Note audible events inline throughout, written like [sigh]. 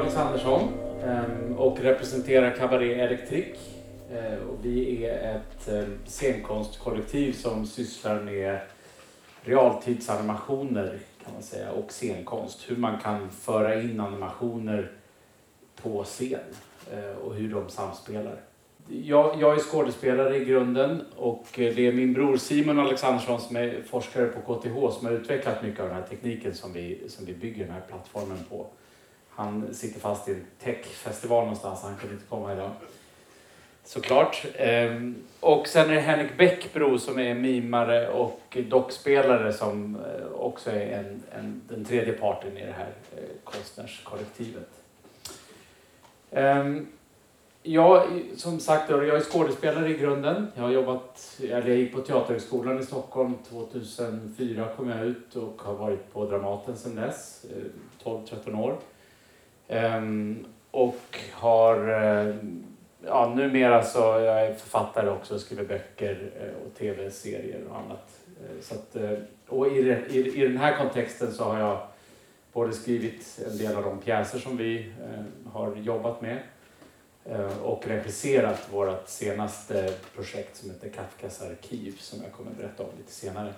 Alexandersson ehm, och representerar Cabaret Electric. Eh, och vi är ett eh, scenkonstkollektiv som sysslar med realtidsanimationer kan man säga och scenkonst. Hur man kan föra in animationer på scen eh, och hur de samspelar. Jag, jag är skådespelare i grunden och det är min bror Simon Alexandersson som är forskare på KTH som har utvecklat mycket av den här tekniken som vi, som vi bygger den här plattformen på. Han sitter fast i en techfestival någonstans, han kunde inte komma idag. Såklart. Ehm, och sen är det Henrik Bäckbro som är mimare och dockspelare som eh, också är en, en, den tredje parten i det här eh, konstnärskollektivet. Ehm, jag, som sagt, jag är skådespelare i grunden. Jag har jobbat, eller jag gick på Teaterhögskolan i Stockholm 2004 kom jag ut och har varit på Dramaten sedan dess, eh, 12-13 år. Um, och har, uh, ja numera så jag är författare också och skriver böcker uh, och tv-serier och annat. Uh, så att, och i, i, i den här kontexten så har jag både skrivit en del av de pjäser som vi har jobbat med och regisserat vårt senaste projekt som heter Kafkas arkiv som jag kommer att berätta om lite senare.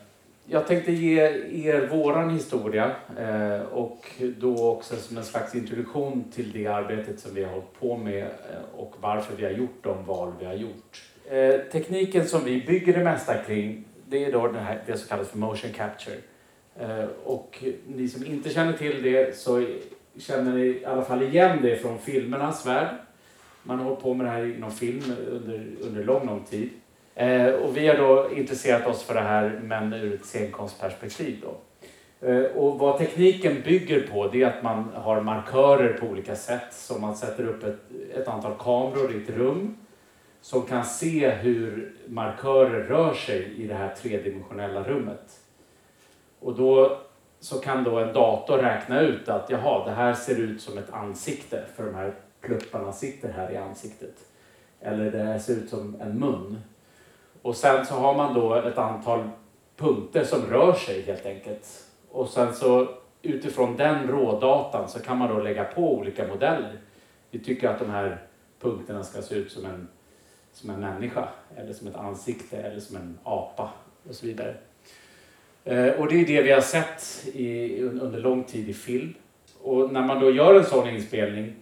Jag tänkte ge er våran historia eh, och då också som en slags introduktion till det arbetet som vi har hållit på med eh, och varför vi har gjort de val vi har gjort. Eh, tekniken som vi bygger det mesta kring det är då det, här, det som kallas för motion capture. Och ni som inte känner till det så känner ni i alla fall igen det från filmernas värld. Man har hållit på med det här inom film under, under lång, lång tid. Eh, och vi har då intresserat oss för det här men ur ett scenkonstperspektiv. Då. Eh, och vad tekniken bygger på det är att man har markörer på olika sätt. Så man sätter upp ett, ett antal kameror i ett rum som kan se hur markörer rör sig i det här tredimensionella rummet. Och då så kan då en dator räkna ut att jaha, det här ser ut som ett ansikte för de här plupparna sitter här i ansiktet. Eller det här ser ut som en mun och sen så har man då ett antal punkter som rör sig helt enkelt. Och sen så utifrån den rådatan så kan man då lägga på olika modeller. Vi tycker att de här punkterna ska se ut som en, som en människa, eller som ett ansikte, eller som en apa och så vidare. Eh, och det är det vi har sett i, under lång tid i film. Och när man då gör en sån inspelning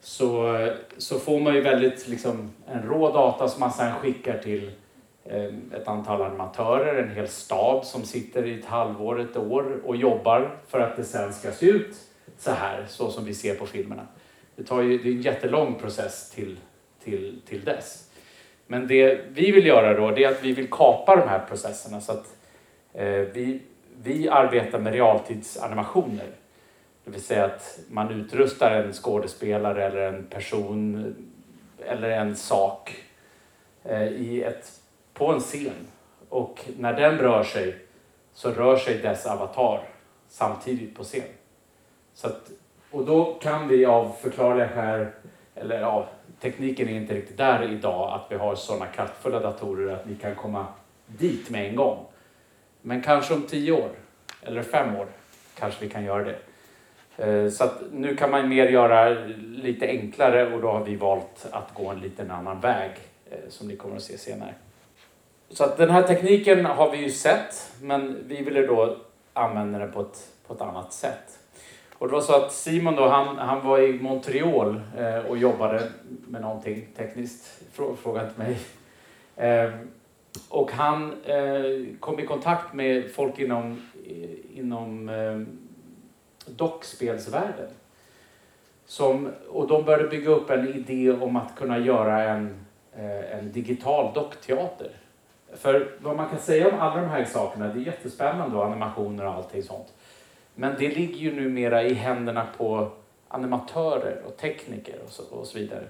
så, så får man ju väldigt liksom, en rå data som man sedan skickar till Eh, ett antal animatörer, en hel stab som sitter i ett halvår, ett år och jobbar för att det sen ska se ut så här, så som vi ser på filmerna. Det, tar ju, det är en jättelång process till, till, till dess. Men det vi vill göra då, det är att vi vill kapa de här processerna så att eh, vi, vi arbetar med realtidsanimationer. Det vill säga att man utrustar en skådespelare eller en person eller en sak eh, i ett på en scen och när den rör sig så rör sig dess avatar samtidigt på scen. Så att, och då kan vi av förklarliga skäl, eller ja, tekniken är inte riktigt där idag att vi har sådana kraftfulla datorer att vi kan komma dit med en gång. Men kanske om tio år eller fem år kanske vi kan göra det. Eh, så att nu kan man mer göra lite enklare och då har vi valt att gå en liten annan väg eh, som ni kommer att se senare. Så att den här tekniken har vi ju sett, men vi ville då använda den på ett, på ett annat sätt. Och det var så att Simon då, han, han var i Montreal eh, och jobbade med någonting tekniskt, fråga inte mig. Eh, och han eh, kom i kontakt med folk inom, inom eh, dockspelsvärlden. Som, och de började bygga upp en idé om att kunna göra en, eh, en digital dockteater för vad man kan säga om alla de här sakerna, det är jättespännande och animationer och allting sånt. Men det ligger ju numera i händerna på animatörer och tekniker och så, och så vidare.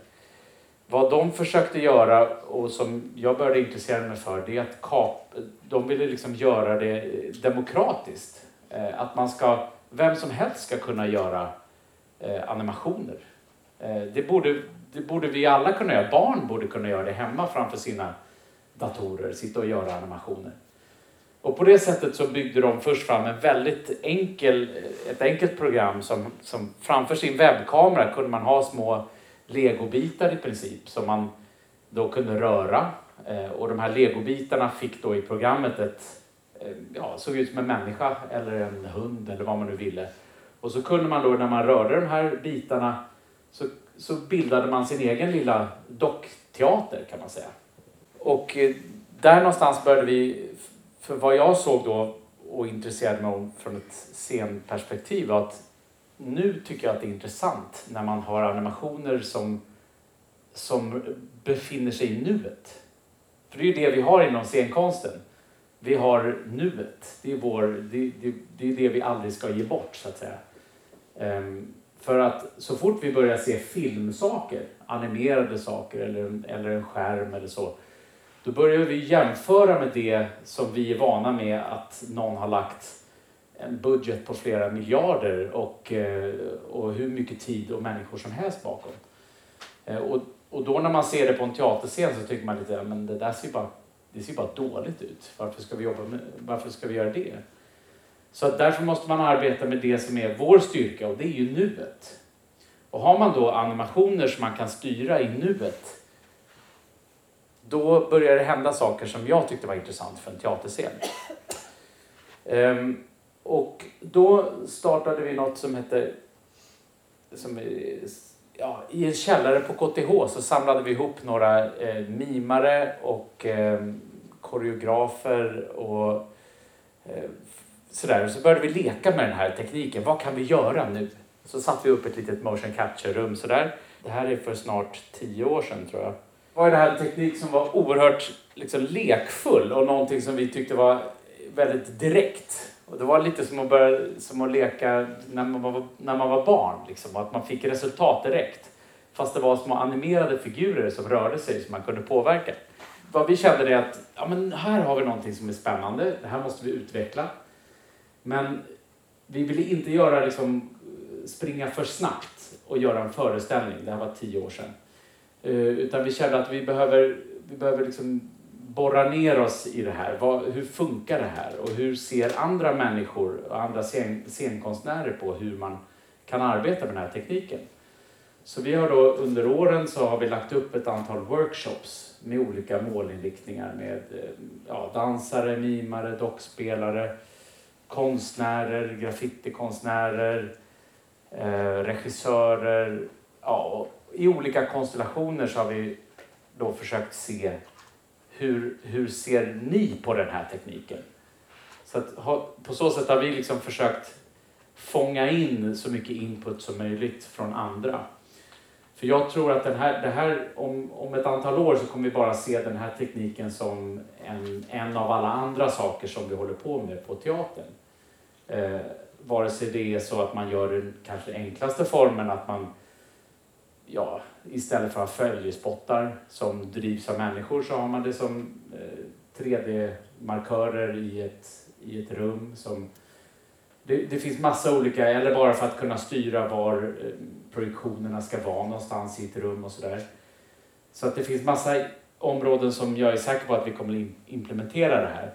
Vad de försökte göra och som jag började intressera mig för, det är att kap, de ville liksom göra det demokratiskt. Eh, att man ska, vem som helst ska kunna göra eh, animationer. Eh, det, borde, det borde vi alla kunna göra. Barn borde kunna göra det hemma framför sina datorer, sitta och göra animationer. Och på det sättet så byggde de först fram en väldigt enkel, ett enkelt program som, som framför sin webbkamera kunde man ha små legobitar i princip som man då kunde röra. Eh, och de här legobitarna fick då i programmet ett, eh, ja, såg ut som en människa eller en hund eller vad man nu ville. Och så kunde man då när man rörde de här bitarna så, så bildade man sin egen lilla dockteater kan man säga. Och eh, där någonstans började vi, för vad jag såg då och intresserade mig om från ett scenperspektiv var att nu tycker jag att det är intressant när man har animationer som, som befinner sig i nuet. För det är ju det vi har inom scenkonsten. Vi har nuet. Det är, vår, det, det, det, är det vi aldrig ska ge bort så att säga. Um, för att så fort vi börjar se filmsaker, animerade saker eller, eller en skärm eller så, då börjar vi jämföra med det som vi är vana med att någon har lagt en budget på flera miljarder och, eh, och hur mycket tid och människor som helst bakom. Eh, och, och då när man ser det på en teaterscen så tycker man lite, men det där ser bara, det ser bara dåligt ut. Varför ska vi jobba med, varför ska vi göra det? Så att därför måste man arbeta med det som är vår styrka och det är ju nuet. Och har man då animationer som man kan styra i nuet då började det hända saker som jag tyckte var intressant för en teaterscen. Um, och då startade vi något som hette, som, ja, i en källare på KTH så samlade vi ihop några eh, mimare och eh, koreografer och eh, sådär. Och så började vi leka med den här tekniken. Vad kan vi göra nu? Så satte vi upp ett litet motion capture-rum sådär. Det här är för snart tio år sedan tror jag var det här en teknik som var oerhört liksom, lekfull och någonting som vi tyckte var väldigt direkt. Och det var lite som att, börja, som att leka när man var, när man var barn, liksom, att man fick resultat direkt. Fast det var små animerade figurer som rörde sig som man kunde påverka. Vad vi kände är att ja, men här har vi någonting som är spännande, det här måste vi utveckla. Men vi ville inte göra liksom, springa för snabbt och göra en föreställning, det här var tio år sedan. Eh, utan vi kände att vi behöver, vi behöver liksom borra ner oss i det här. Vad, hur funkar det här? Och hur ser andra människor och andra scen, scenkonstnärer på hur man kan arbeta med den här tekniken? Så vi har då under åren så har vi lagt upp ett antal workshops med olika målinriktningar med eh, ja, dansare, mimare, dockspelare, konstnärer, graffitikonstnärer, eh, regissörer. Ja, i olika konstellationer så har vi då försökt se hur, hur ser ni på den här tekniken? Så att, på så sätt har vi liksom försökt fånga in så mycket input som möjligt från andra. För jag tror att den här, det här, om, om ett antal år så kommer vi bara se den här tekniken som en, en av alla andra saker som vi håller på med på teatern. Eh, vare sig det är så att man gör den kanske enklaste formen, att man ja, istället för att ha följespottar som drivs av människor så har man det som eh, 3D-markörer i ett, i ett rum. Som, det, det, finns massa olika, eller bara för att kunna styra var eh, projektionerna ska vara någonstans i ett rum och sådär. Så att det finns massa områden som jag är säker på att vi kommer implementera det här.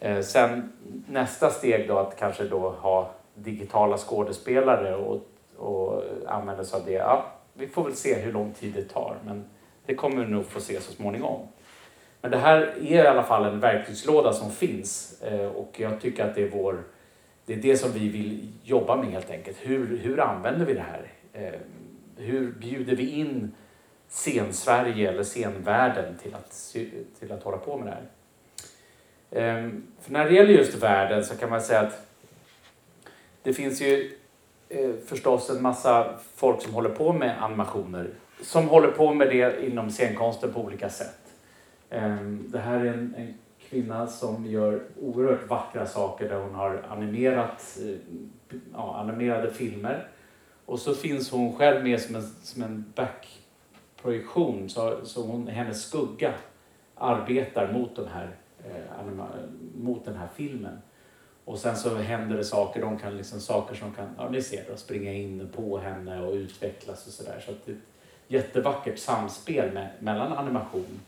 Eh, sen nästa steg då att kanske då ha digitala skådespelare och, och använda sig av det. Ja, vi får väl se hur lång tid det tar, men det kommer vi nog få se så småningom. Men det här är i alla fall en verktygslåda som finns eh, och jag tycker att det är vår det är det som vi vill jobba med helt enkelt. Hur, hur använder vi det här? Eh, hur bjuder vi in scen-Sverige eller scenvärlden till att, till att hålla på med det här? Ehm, för när det gäller just världen så kan man säga att det finns ju eh, förstås en massa folk som håller på med animationer. Som håller på med det inom scenkonsten på olika sätt. Eh, det här är en, en, kvinna som gör oerhört vackra saker där hon har animerat, eh, ja, animerade filmer. Och så finns hon själv med som en, som en backprojektion, så, så hon, hennes skugga arbetar mot, de här, eh, anima, mot den här filmen. Och sen så händer det saker, de kan liksom, saker som kan, ja ni ser, springa in på henne och utvecklas och sådär. Så att det är ett jättevackert samspel med, mellan animation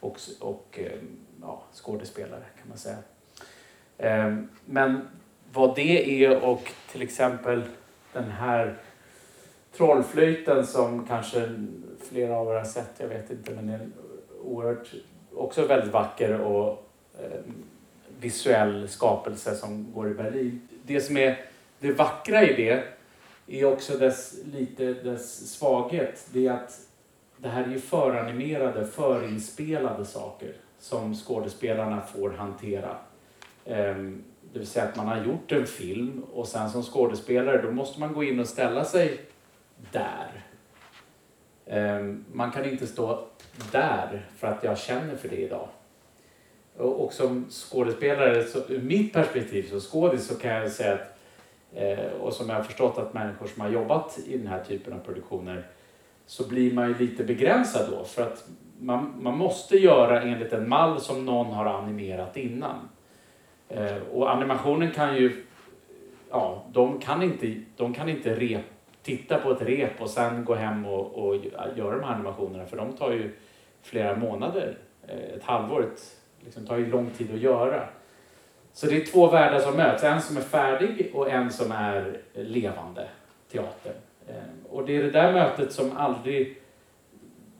och, och eh, ja, skådespelare kan man säga. Ehm, men vad det är och till exempel den här trollflöjten som kanske flera av er har sett, jag vet inte, men den är oerhört, också väldigt vacker och ehm, visuell skapelse som går i Berlin. Det som är det vackra i det är också dess, lite dess svaghet. Det är att det här är ju föranimerade, förinspelade saker som skådespelarna får hantera. Ehm, det vill säga att man har gjort en film och sen som skådespelare då måste man gå in och ställa sig där. Ehm, man kan inte stå där för att jag känner för det idag. Och, som skådespelare, så, ur mitt perspektiv som skådis så kan jag säga att eh, och som jag har förstått att människor som har jobbat i den här typen av produktioner så blir man ju lite begränsad då för att man, man måste göra enligt en mall som någon har animerat innan. Eh, och animationen kan ju, ja, de kan inte, de kan inte rep, titta på ett rep och sen gå hem och, och göra de här animationerna för de tar ju flera månader, eh, ett halvår, ett, liksom, tar ju lång tid att göra. Så det är två världar som möts, en som är färdig och en som är levande teater. Eh, och det är det där mötet som aldrig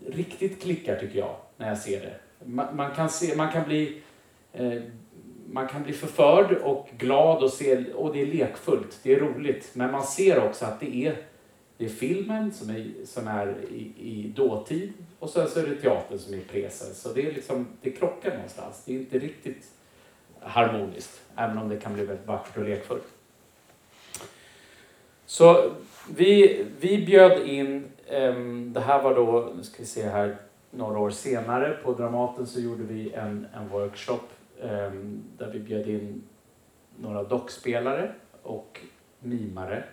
riktigt klickar tycker jag, när jag ser det. Man, man kan, se, man kan bli eh, man kan bli förförd och glad och se, och det är lekfullt, det är roligt. Men man ser också att det är, det är filmen som är, som är i, i dåtid och sen så är det teatern som är i presens. Så det är liksom, det krockar någonstans. Det är inte riktigt harmoniskt, även om det kan bli väldigt vackert och lekfullt. Så vi, vi bjöd in, um, det här var då, nu ska vi se här, några år senare på Dramaten så gjorde vi en, en workshop um, där vi bjöd in några dockspelare och mimare,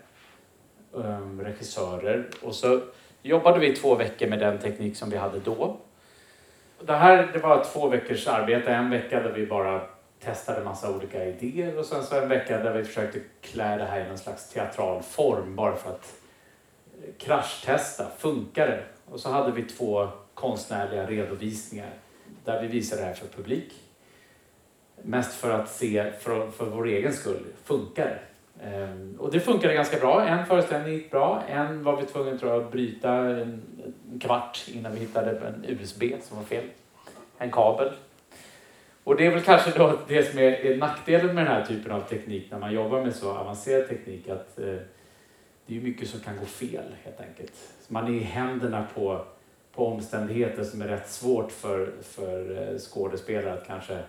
um, regissörer och så jobbade vi två veckor med den teknik som vi hade då. Det här det var två veckors arbete, en vecka där vi bara testade massa olika idéer och sen så en vecka där vi försökte klä det här i någon slags teatral form bara för att kraschtesta, funkar det? Och så hade vi två konstnärliga redovisningar där vi visade det här för publik. Mest för att se för, för vår egen skull, funkar det? Ehm, och det funkade ganska bra. En föreställning gick bra, en var vi tvungna tror jag, att bryta en, en kvart innan vi hittade en USB som var fel. En kabel. Och det är väl kanske då det som är, är nackdelen med den här typen av teknik när man jobbar med så avancerad teknik att eh, det är mycket som kan gå fel helt enkelt. Så man är i händerna på, på omständigheter som är rätt svårt för, för eh, skådespelare att kanske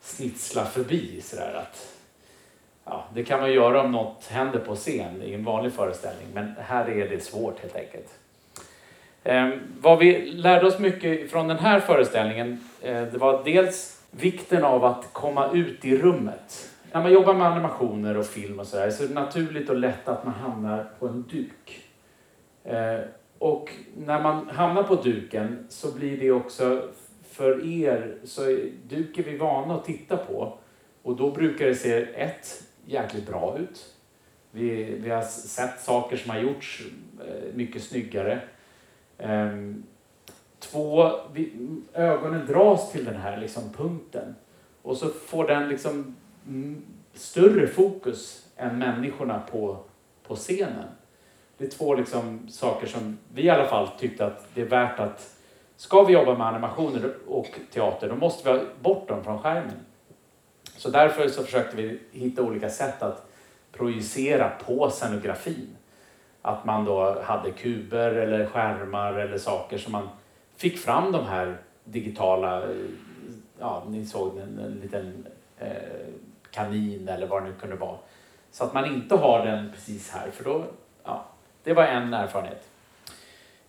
snitsla förbi. Sådär att, ja, det kan man göra om något händer på scen i en vanlig föreställning men här är det svårt helt enkelt. Eh, vad vi lärde oss mycket från den här föreställningen eh, det var dels vikten av att komma ut i rummet när man jobbar med animationer och film och sådär så är det naturligt och lätt att man hamnar på en duk. Eh, och när man hamnar på duken så blir det också, för er, så är, duk är vi vana att titta på. Och då brukar det se ett, jäkligt bra ut. Vi, vi har sett saker som har gjorts eh, mycket snyggare. Ehm, två, vi, ögonen dras till den här liksom, punkten. Och så får den liksom större fokus än människorna på, på scenen. Det är två liksom saker som vi i alla fall tyckte att det är värt att Ska vi jobba med animationer och teater, då måste vi ha bort dem från skärmen. Så därför så försökte vi hitta olika sätt att projicera på scenografin. Att man då hade kuber eller skärmar eller saker som man fick fram de här digitala, ja ni såg en, en liten eh, kanin eller vad det nu kunde vara. Så att man inte har den precis här, för då, ja, det var en erfarenhet.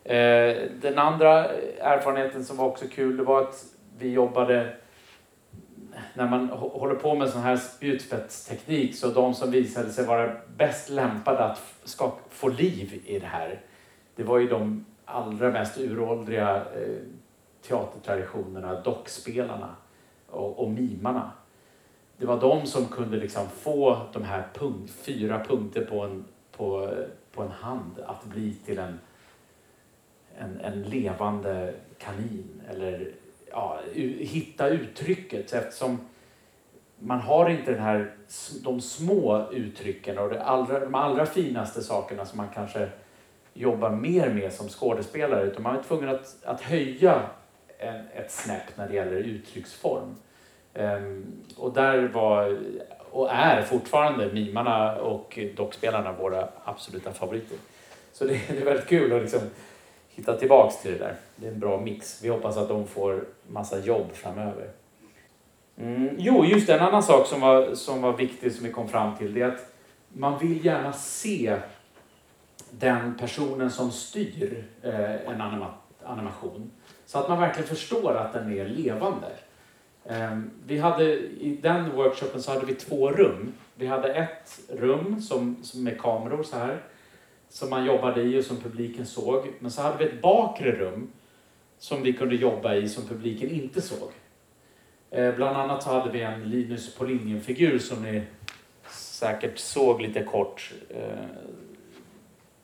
Eh, den andra erfarenheten som var också kul, det var att vi jobbade när man håller på med sån här spjutspetsteknik så de som visade sig vara bäst lämpade att få liv i det här, det var ju de allra mest uråldriga eh, teatertraditionerna, dockspelarna och, och mimarna det var de som kunde liksom få de här punkt, fyra punkter på en, på, på en hand att bli till en, en, en levande kanin. Eller ja, hitta uttrycket eftersom man har inte den här, de små uttrycken och det allra, de allra finaste sakerna som man kanske jobbar mer med som skådespelare. Utan man är tvungen att, att höja en, ett snäpp när det gäller uttrycksform. Um, och där var, och är fortfarande mimarna och dockspelarna våra absoluta favoriter. Så det, det är väldigt kul att liksom hitta tillbaks till det där. Det är en bra mix. Vi hoppas att de får massa jobb framöver. Mm. Jo, just det, en annan sak som var, som var viktig som vi kom fram till det är att man vill gärna se den personen som styr eh, en anima animation. Så att man verkligen förstår att den är levande. Eh, vi hade, I den workshopen så hade vi två rum. Vi hade ett rum som, som med kameror så här som man jobbade i och som publiken såg. Men så hade vi ett bakre rum som vi kunde jobba i som publiken inte såg. Eh, bland annat så hade vi en Linus på linjen-figur som ni säkert såg lite kort. Eh,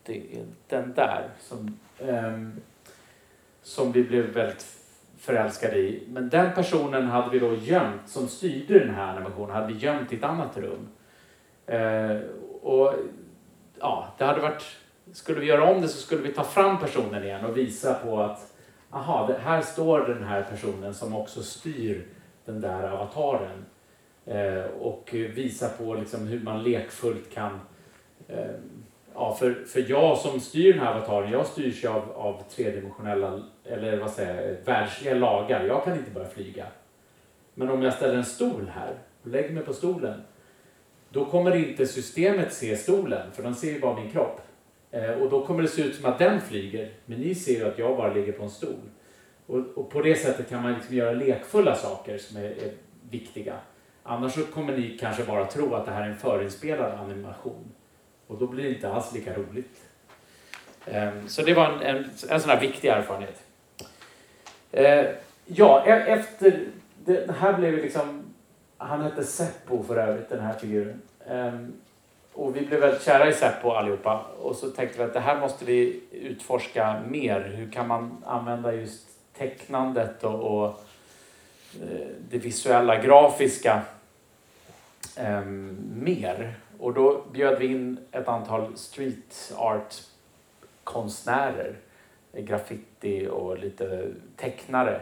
det är den där som, ehm, som vi blev väldigt förälskade i. Men den personen hade vi då gömt, som styrde den här animationen, hade vi gömt i ett annat rum. Eh, och ja, det hade varit, skulle vi göra om det så skulle vi ta fram personen igen och visa på att aha, här står den här personen som också styr den där avataren. Eh, och visa på liksom hur man lekfullt kan eh, Ja, för, för jag som styr den här avataren, jag styrs ju av, av tredimensionella, eller vad säger jag, världsliga lagar. Jag kan inte bara flyga. Men om jag ställer en stol här och lägger mig på stolen, då kommer inte systemet se stolen, för de ser ju bara min kropp. Eh, och då kommer det se ut som att den flyger, men ni ser ju att jag bara ligger på en stol. Och, och på det sättet kan man liksom göra lekfulla saker som är, är, viktiga. Annars så kommer ni kanske bara tro att det här är en förinspelad animation. Och då blir det inte alls lika roligt. Eh, så det var en, en, en sån här viktig erfarenhet. Eh, ja, e-, efter... Det, här blev liksom... Han hette Seppo för övrigt, den här figuren. Um, och vi blev väldigt kära i Seppo allihopa. Och så tänkte vi att det här måste vi utforska mer. Hur kan man använda just tecknandet och, och eh, det visuella, grafiska eh, mer. Och då bjöd vi in ett antal street art konstnärer, graffiti och lite tecknare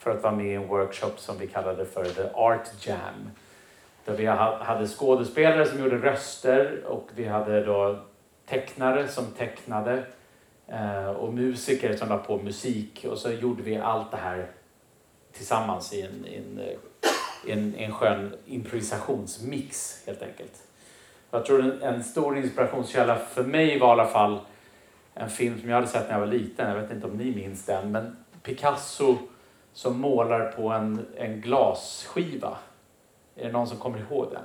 för att vara med i en workshop som vi kallade för The Art Jam. Där vi hade skådespelare som gjorde röster och vi hade då tecknare som tecknade eh, och musiker som la på musik och så gjorde vi allt det här tillsammans i en, en, eh, en, en skön improvisationsmix helt enkelt. Jag tror en, en stor inspirationskälla för mig var i alla fall en film som jag hade sett när jag var liten, jag vet inte om ni minns den, men Picasso som målar på en, en glasskiva. Är det någon som kommer ihåg den?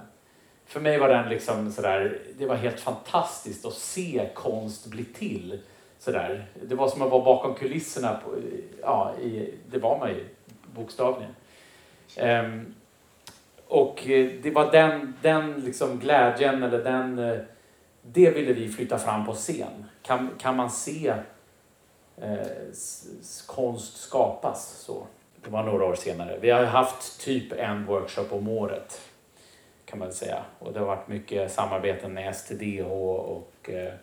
För mig var den liksom sådär, det var helt fantastiskt att se konst bli till Sådär. Det var som att vara bakom kulisserna. På, ja, i, det var man ju bokstavligen. Um, och eh, det var den, den liksom glädjen, eller den, eh, det ville vi flytta fram på scen. Kan, kan man se eh, konst skapas så? Det var några år senare. Vi har haft typ en workshop om året kan man säga. Och det har varit mycket samarbeten med STDH och eh,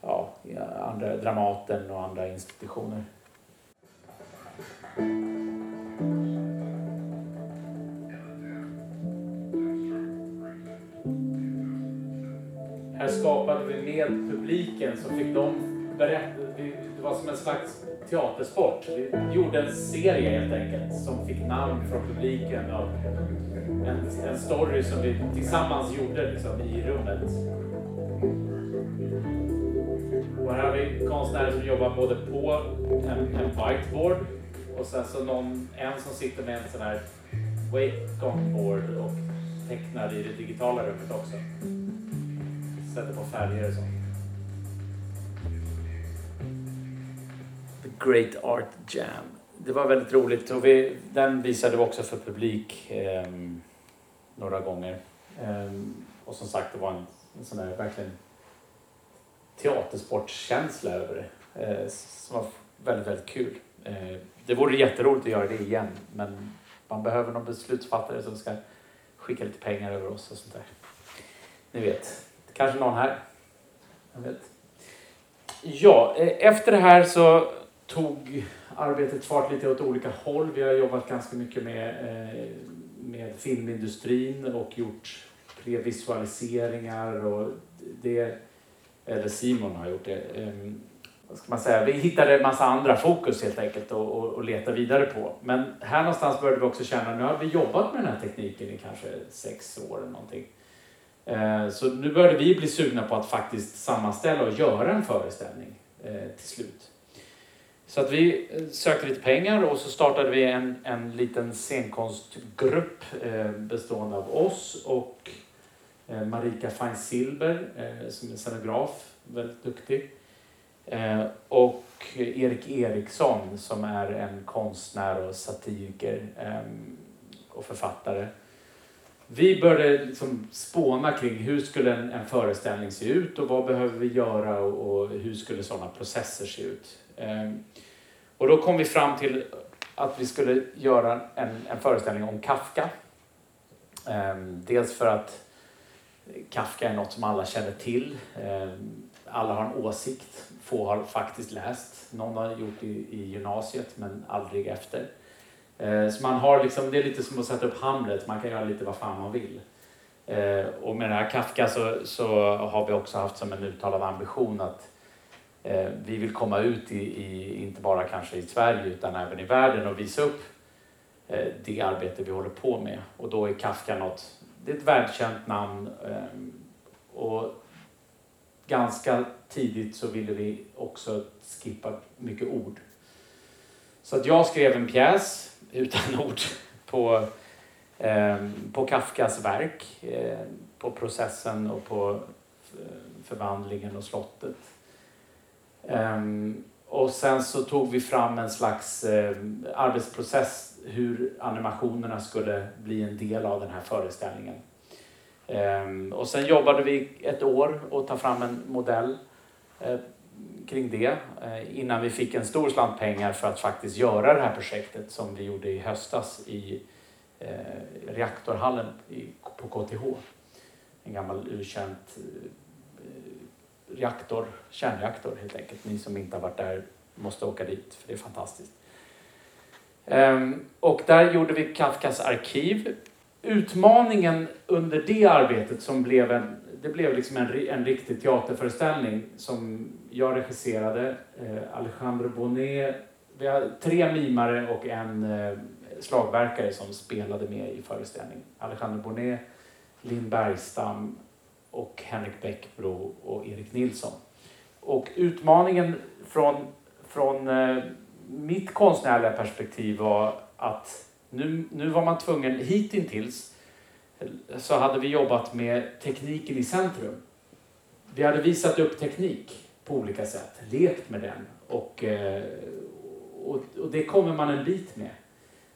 ja, andra Dramaten och andra institutioner. Här skapade vi med publiken så fick de berätta. Det var som en slags teatersport. Vi gjorde en serie helt enkelt som fick namn från publiken och en, en story som vi tillsammans gjorde liksom, i rummet. Och här har vi konstnärer som jobbar både på en, en whiteboard och sen så någon, en som sitter med en sån här wake-on-board och tecknar i det digitala rummet också. Sätter på färger och sånt. Great Art Jam. Det var väldigt roligt och vi, den visade vi också för publik eh, några gånger. Eh, och som sagt, det var en, en sån där verkligen teatersportkänsla över det. Eh, som var väldigt, väldigt kul. Eh, det vore jätteroligt att göra det igen men man behöver någon beslutsfattare som ska skicka lite pengar över oss och sånt där. Ni vet, kanske någon här. Jag vet. Ja, eh, efter det här så tog arbetet fart lite åt olika håll. Vi har jobbat ganska mycket med, eh, med filmindustrin och gjort previsualiseringar och det, eller Simon har gjort det. Ehm, vad ska man säga? Vi hittade en massa andra fokus helt enkelt och, och, och leta vidare på. Men här någonstans började vi också känna, nu har vi jobbat med den här tekniken i kanske sex år eller någonting. Eh, så nu började vi bli sugna på att faktiskt sammanställa och göra en föreställning eh, till slut. Så att vi eh, sökte lite pengar och så startade vi en, en liten scenkonstgrupp eh, bestående av oss och eh, Marika Feinsilber som är scenograf, väldigt duktig. Och Erik Eriksson som är en konstnär och satiriker och författare vi började liksom spåna kring hur skulle en, en föreställning se ut och vad behöver vi göra och, och hur skulle sådana processer se ut. Ehm, och då kom vi fram till att vi skulle göra en, en föreställning om Kafka. Ehm, dels för att Kafka är något som alla känner till. Ehm, alla har en åsikt. Få har faktiskt läst. Någon har gjort det i, i gymnasiet men aldrig efter. Så man har liksom, det är lite som att sätta upp Hamlet, man kan göra lite vad fan man vill. Och med den här Kafka så, så har vi också haft som en uttalad ambition att Eh, vi vill komma ut i, i, inte bara kanske i Sverige utan även i världen och visa upp eh, det arbete vi håller på med. Och då är Kafka något, det är ett världskänt namn eh, och ganska tidigt så ville vi också skippa mycket ord. Så att jag skrev en pjäs utan [laughs] ord på, eh, på Kafkas verk, eh, på processen och på förvandlingen och slottet. Um, och sen så tog vi fram en slags eh, arbetsprocess hur animationerna skulle bli en del av den här föreställningen. Um, och sen jobbade vi ett år och ta fram en modell eh, kring det eh, innan vi fick en stor slant pengar för att faktiskt göra det här projektet som vi gjorde i höstas i eh, reaktorhallen på KTH. En gammal urkänt eh, reaktor, kärnreaktor helt enkelt. Ni som inte har varit där måste åka dit för det är fantastiskt. Ehm, och där gjorde vi Kafkas arkiv. Utmaningen under det arbetet som blev en det blev liksom en, en riktig teaterföreställning som jag regisserade. Eh, Alejandro Bonet, vi har tre mimare och en eh, slagverkare som spelade med i föreställningen. Alejandro Bonet, Linn Bergstam och Henrik Bäckbro och Erik Nilsson. Och utmaningen från, från eh, mitt konstnärliga perspektiv var att nu, nu var man tvungen hittills eh, så hade vi jobbat med tekniken i centrum. Vi hade visat upp teknik på olika sätt, lekt med den och, eh, och, och det kommer man en bit med.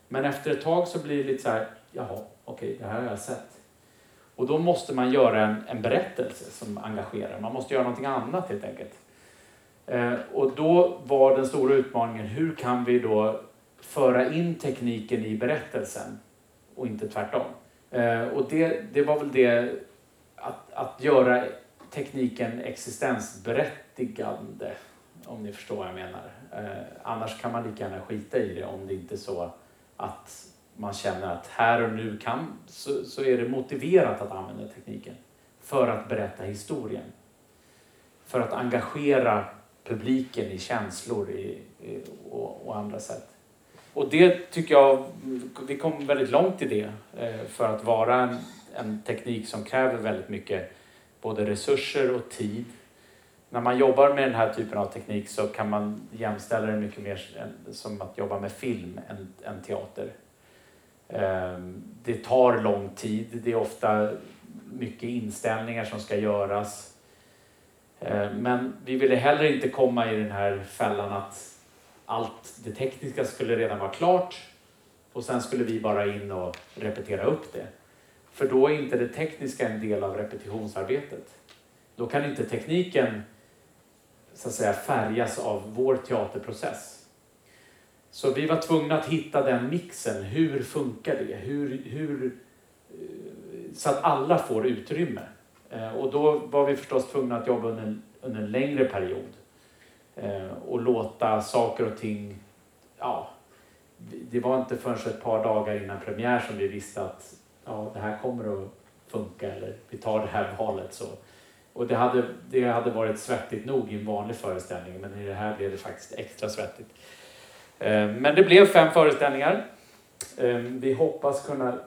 Men efter ett tag så blir det lite så här, jaha, okej, det här har jag sett. Och då måste man göra en, en berättelse som engagerar. Man måste göra någonting annat helt enkelt. Eh, och då var den stora utmaningen, hur kan vi då föra in tekniken i berättelsen och inte tvärtom? Eh, och det, det var väl det att, att göra tekniken existensberättigande, om ni förstår vad jag menar. Eh, annars kan man lika gärna skita i det om det inte är så att man känner att här och nu kan, så, så är det motiverat att använda tekniken för att berätta historien. För att engagera publiken i känslor i, i, och, och andra sätt. Och det tycker jag, vi kom väldigt långt i det eh, för att vara en, en teknik som kräver väldigt mycket både resurser och tid. När man jobbar med den här typen av teknik så kan man jämställa det mycket mer som att jobba med film än, än teater. Ehm, det tar lång tid, det är ofta mycket inställningar som ska göras. Ehm, men vi ville heller inte komma i den här fällan att allt det tekniska skulle redan vara klart och sen skulle vi bara in och repetera upp det. För då är inte det tekniska en del av repetitionsarbetet. Då kan inte tekniken så att säga färgas av vår teaterprocess. Så vi var tvungna att hitta den mixen. Hur funkar det? Hur, hur eh, så att alla får utrymme. Eh, och då var vi förstås tvungna att jobba under en, under en längre period eh, och låta saker och ting, ja, det var inte förrän ett par dagar innan premiär som vi visste att ja, det här kommer att funka eller vi tar det här valet. Så. Och det hade, det hade varit svettigt nog i en vanlig föreställning men i det här blev det faktiskt extra svettigt. Eh, men det blev fem föreställningar. Eh, vi hoppas kunna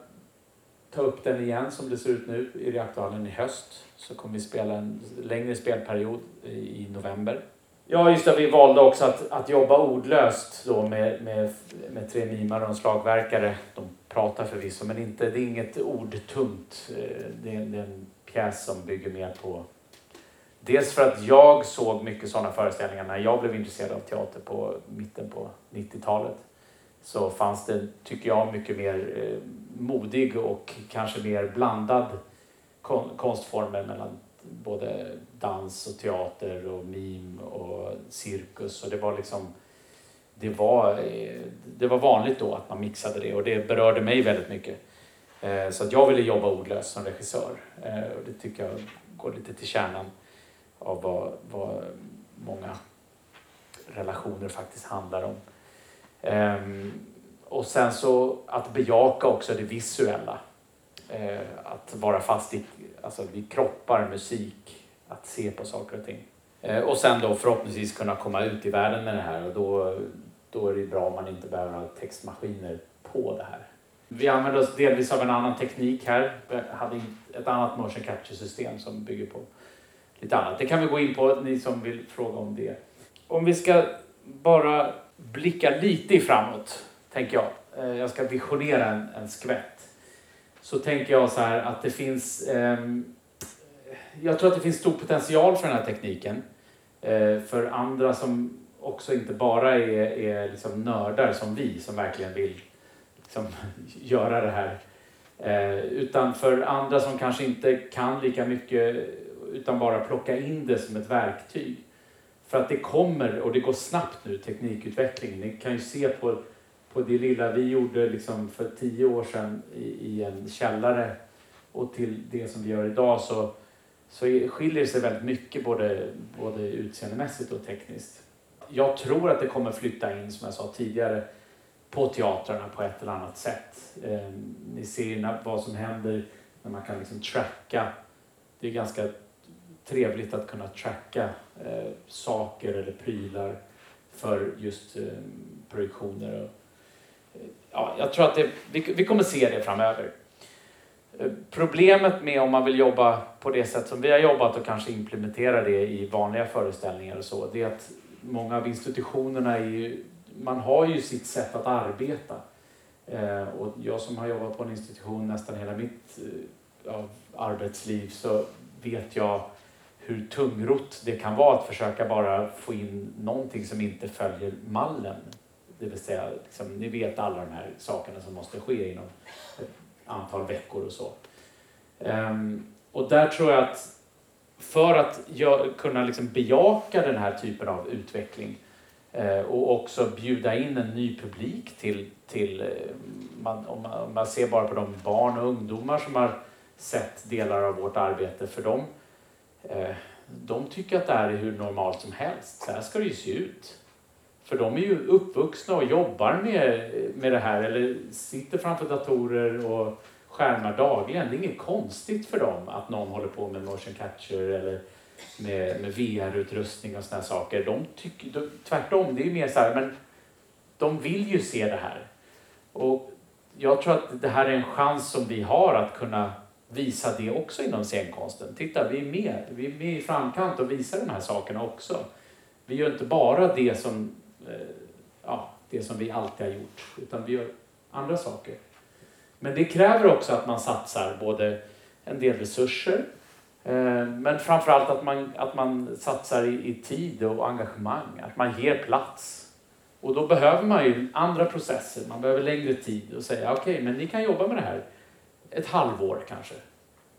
ta upp den igen som det ser ut nu i reaktorhallen i höst. Så kommer vi spela en längre spelperiod i november. Ja, just det. Vi valde också att, att jobba ordlöst då med, med, med tre mimar och en slagverkare. De pratar förvisso, men inte, det är inget ordtungt. Eh, det är, det är en pjäs som bygger mer på... Dels för att jag såg mycket sådana föreställningar när jag blev intresserad av teater på mitten på 90-talet. Så fanns det, tycker jag, mycket mer eh, modig och kanske mer blandad konstformer mellan både dans och teater och mim och cirkus. Och det var liksom det var, eh, det var vanligt då att man mixade det och det berörde mig väldigt mycket. Eh, så att jag ville jobba ordlöst som regissör. Och det tycker jag går lite till kärnan av vad, vad många relationer faktiskt handlar om. Ehm, och sen så att bejaka också det visuella. Eh, att vara fast i, alltså vi kroppar, musik, att se på saker och ting. Eh, och sen då förhoppningsvis kunna komma ut i världen med det här och då, då är det bra om man inte behöver ha textmaskiner på det här. Vi använder oss delvis av en annan teknik här. Vi hade ett annat motion capture system som bygger på lite annat. Det kan vi gå in på, ni som vill fråga om det. Om vi ska bara blicka lite framåt tänker jag. Eh, jag ska visionera en, en skvätt. Så tänker jag så här att det finns... Eh, jag tror att det finns stor potential för den här tekniken. Eh, för andra som också inte bara är, är liksom nördar som vi som verkligen vill liksom, [laughs] göra det här. Eh, utan för andra som kanske inte kan lika mycket utan bara plocka in det som ett verktyg. För att det kommer, och det går snabbt nu, teknikutvecklingen. Ni kan ju se på på det lilla vi gjorde liksom för tio år sedan i, i, en källare och till det som vi gör idag så, så skiljer det sig väldigt mycket både, både utseendemässigt och tekniskt. Jag tror att det kommer flytta in, som jag sa tidigare, på teatrarna på ett eller annat sätt. Eh, ni ser vad som händer när man kan liksom tracka. Det är ganska trevligt att kunna tracka eh, saker eller prylar för just eh, projektioner. Och, eh, ja, jag tror att det, vi, vi kommer se det framöver. Eh, problemet med om man vill jobba på det sätt som vi har jobbat och kanske implementera det i vanliga föreställningar och så, det är att många av institutionerna är ju, man har ju sitt sätt att arbeta. Eh, och jag som har jobbat på en institution nästan hela mitt eh, arbetsliv så vet jag hur tungrott det kan vara att försöka bara få in någonting som inte följer mallen. Det vill säga, liksom, ni vet alla de här sakerna som måste ske inom ett antal veckor och så. Um, och där tror jag att för att jag, kunna liksom bejaka den här typen av utveckling eh, och också bjuda in en ny publik till, till eh, man, om, man, om man ser bara på de barn och ungdomar som har sett delar av vårt arbete, för dem Eh, de tycker att det här är hur normalt som helst. Så här ska det ju se ut. För de är ju uppvuxna och jobbar med, med det här eller sitter framför datorer och skärmar dagligen. Det är inget konstigt för dem att någon håller på med motion capture eller med, med VR-utrustning och sådana saker. De tycker, de, tvärtom, det är ju mer så här, men de vill ju se det här. Och jag tror att det här är en chans som vi har att kunna visa det också inom scenkonsten. Titta, vi är med, vi är med i framkant och visar de här sakerna också. Vi gör inte bara det som Eh, ja, det som vi alltid har gjort, utan vi gör andra saker. Men det kräver också att man satsar både en del resurser, eh, men framförallt att man, att man satsar i, i tid och engagemang, att man ger plats. Och då behöver man ju andra processer, man behöver längre tid och säga okej, okay, men ni kan jobba med det här ett halvår kanske.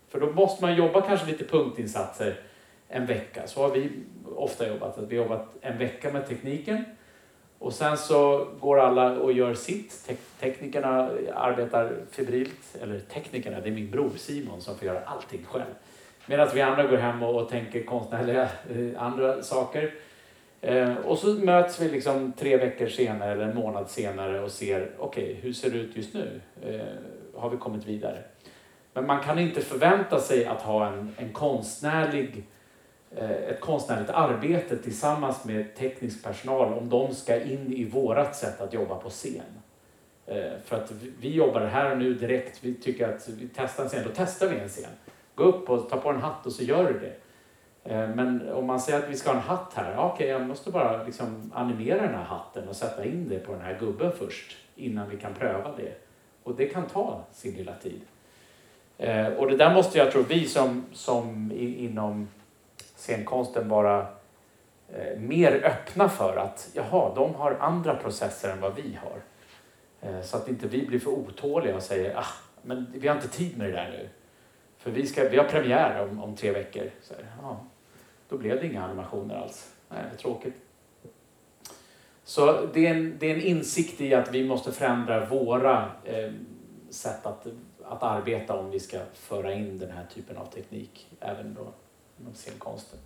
För då måste man jobba kanske lite punktinsatser en vecka. Så har vi ofta jobbat, att vi har jobbat en vecka med tekniken Och sen så går alla och gör sitt. Tek teknikerna arbetar febrilt, eller teknikerna, det är min bror Simon som får göra allting själv. Medan vi andra går hem och, och tänker konstnärliga eh, andra saker. Eh, och så möts vi liksom tre veckor senare eller en månad senare och ser, okej, okay, hur ser det ut just nu? Eh, har vi kommit vidare? Men man kan inte förvänta sig att ha en, en konstnärlig, eh, ett konstnärligt arbete tillsammans med teknisk personal om de ska in i vårat sätt att jobba på scen. Eh, för att vi, jobbar här och nu direkt, vi tycker att vi testar en scen, då testar vi en scen. Gå upp och ta på en hatt och så gör du det. Eh, men om man säger att vi ska ha en hatt här, okej okay, jag måste bara liksom animera den här hatten och sätta in det på den här gubben först innan vi kan pröva det. Och det kan ta sin lilla tid. Eh, och det där måste jag tro vi som, som inom scenkonsten vara eh, mer öppna för att jaha, de har andra processer än vad vi har. Eh, så att inte vi blir för otåliga och säger ah, men vi har inte tid med det där nu. För vi, ska, vi har premiär om, om tre veckor. Så, ja, då blev det inga animationer alls. Nej, tråkigt. Så det är, en, det är en insikt i att vi måste förändra våra eh, sätt att, att arbeta om vi ska föra in den här typen av teknik även då inom scenkonsten.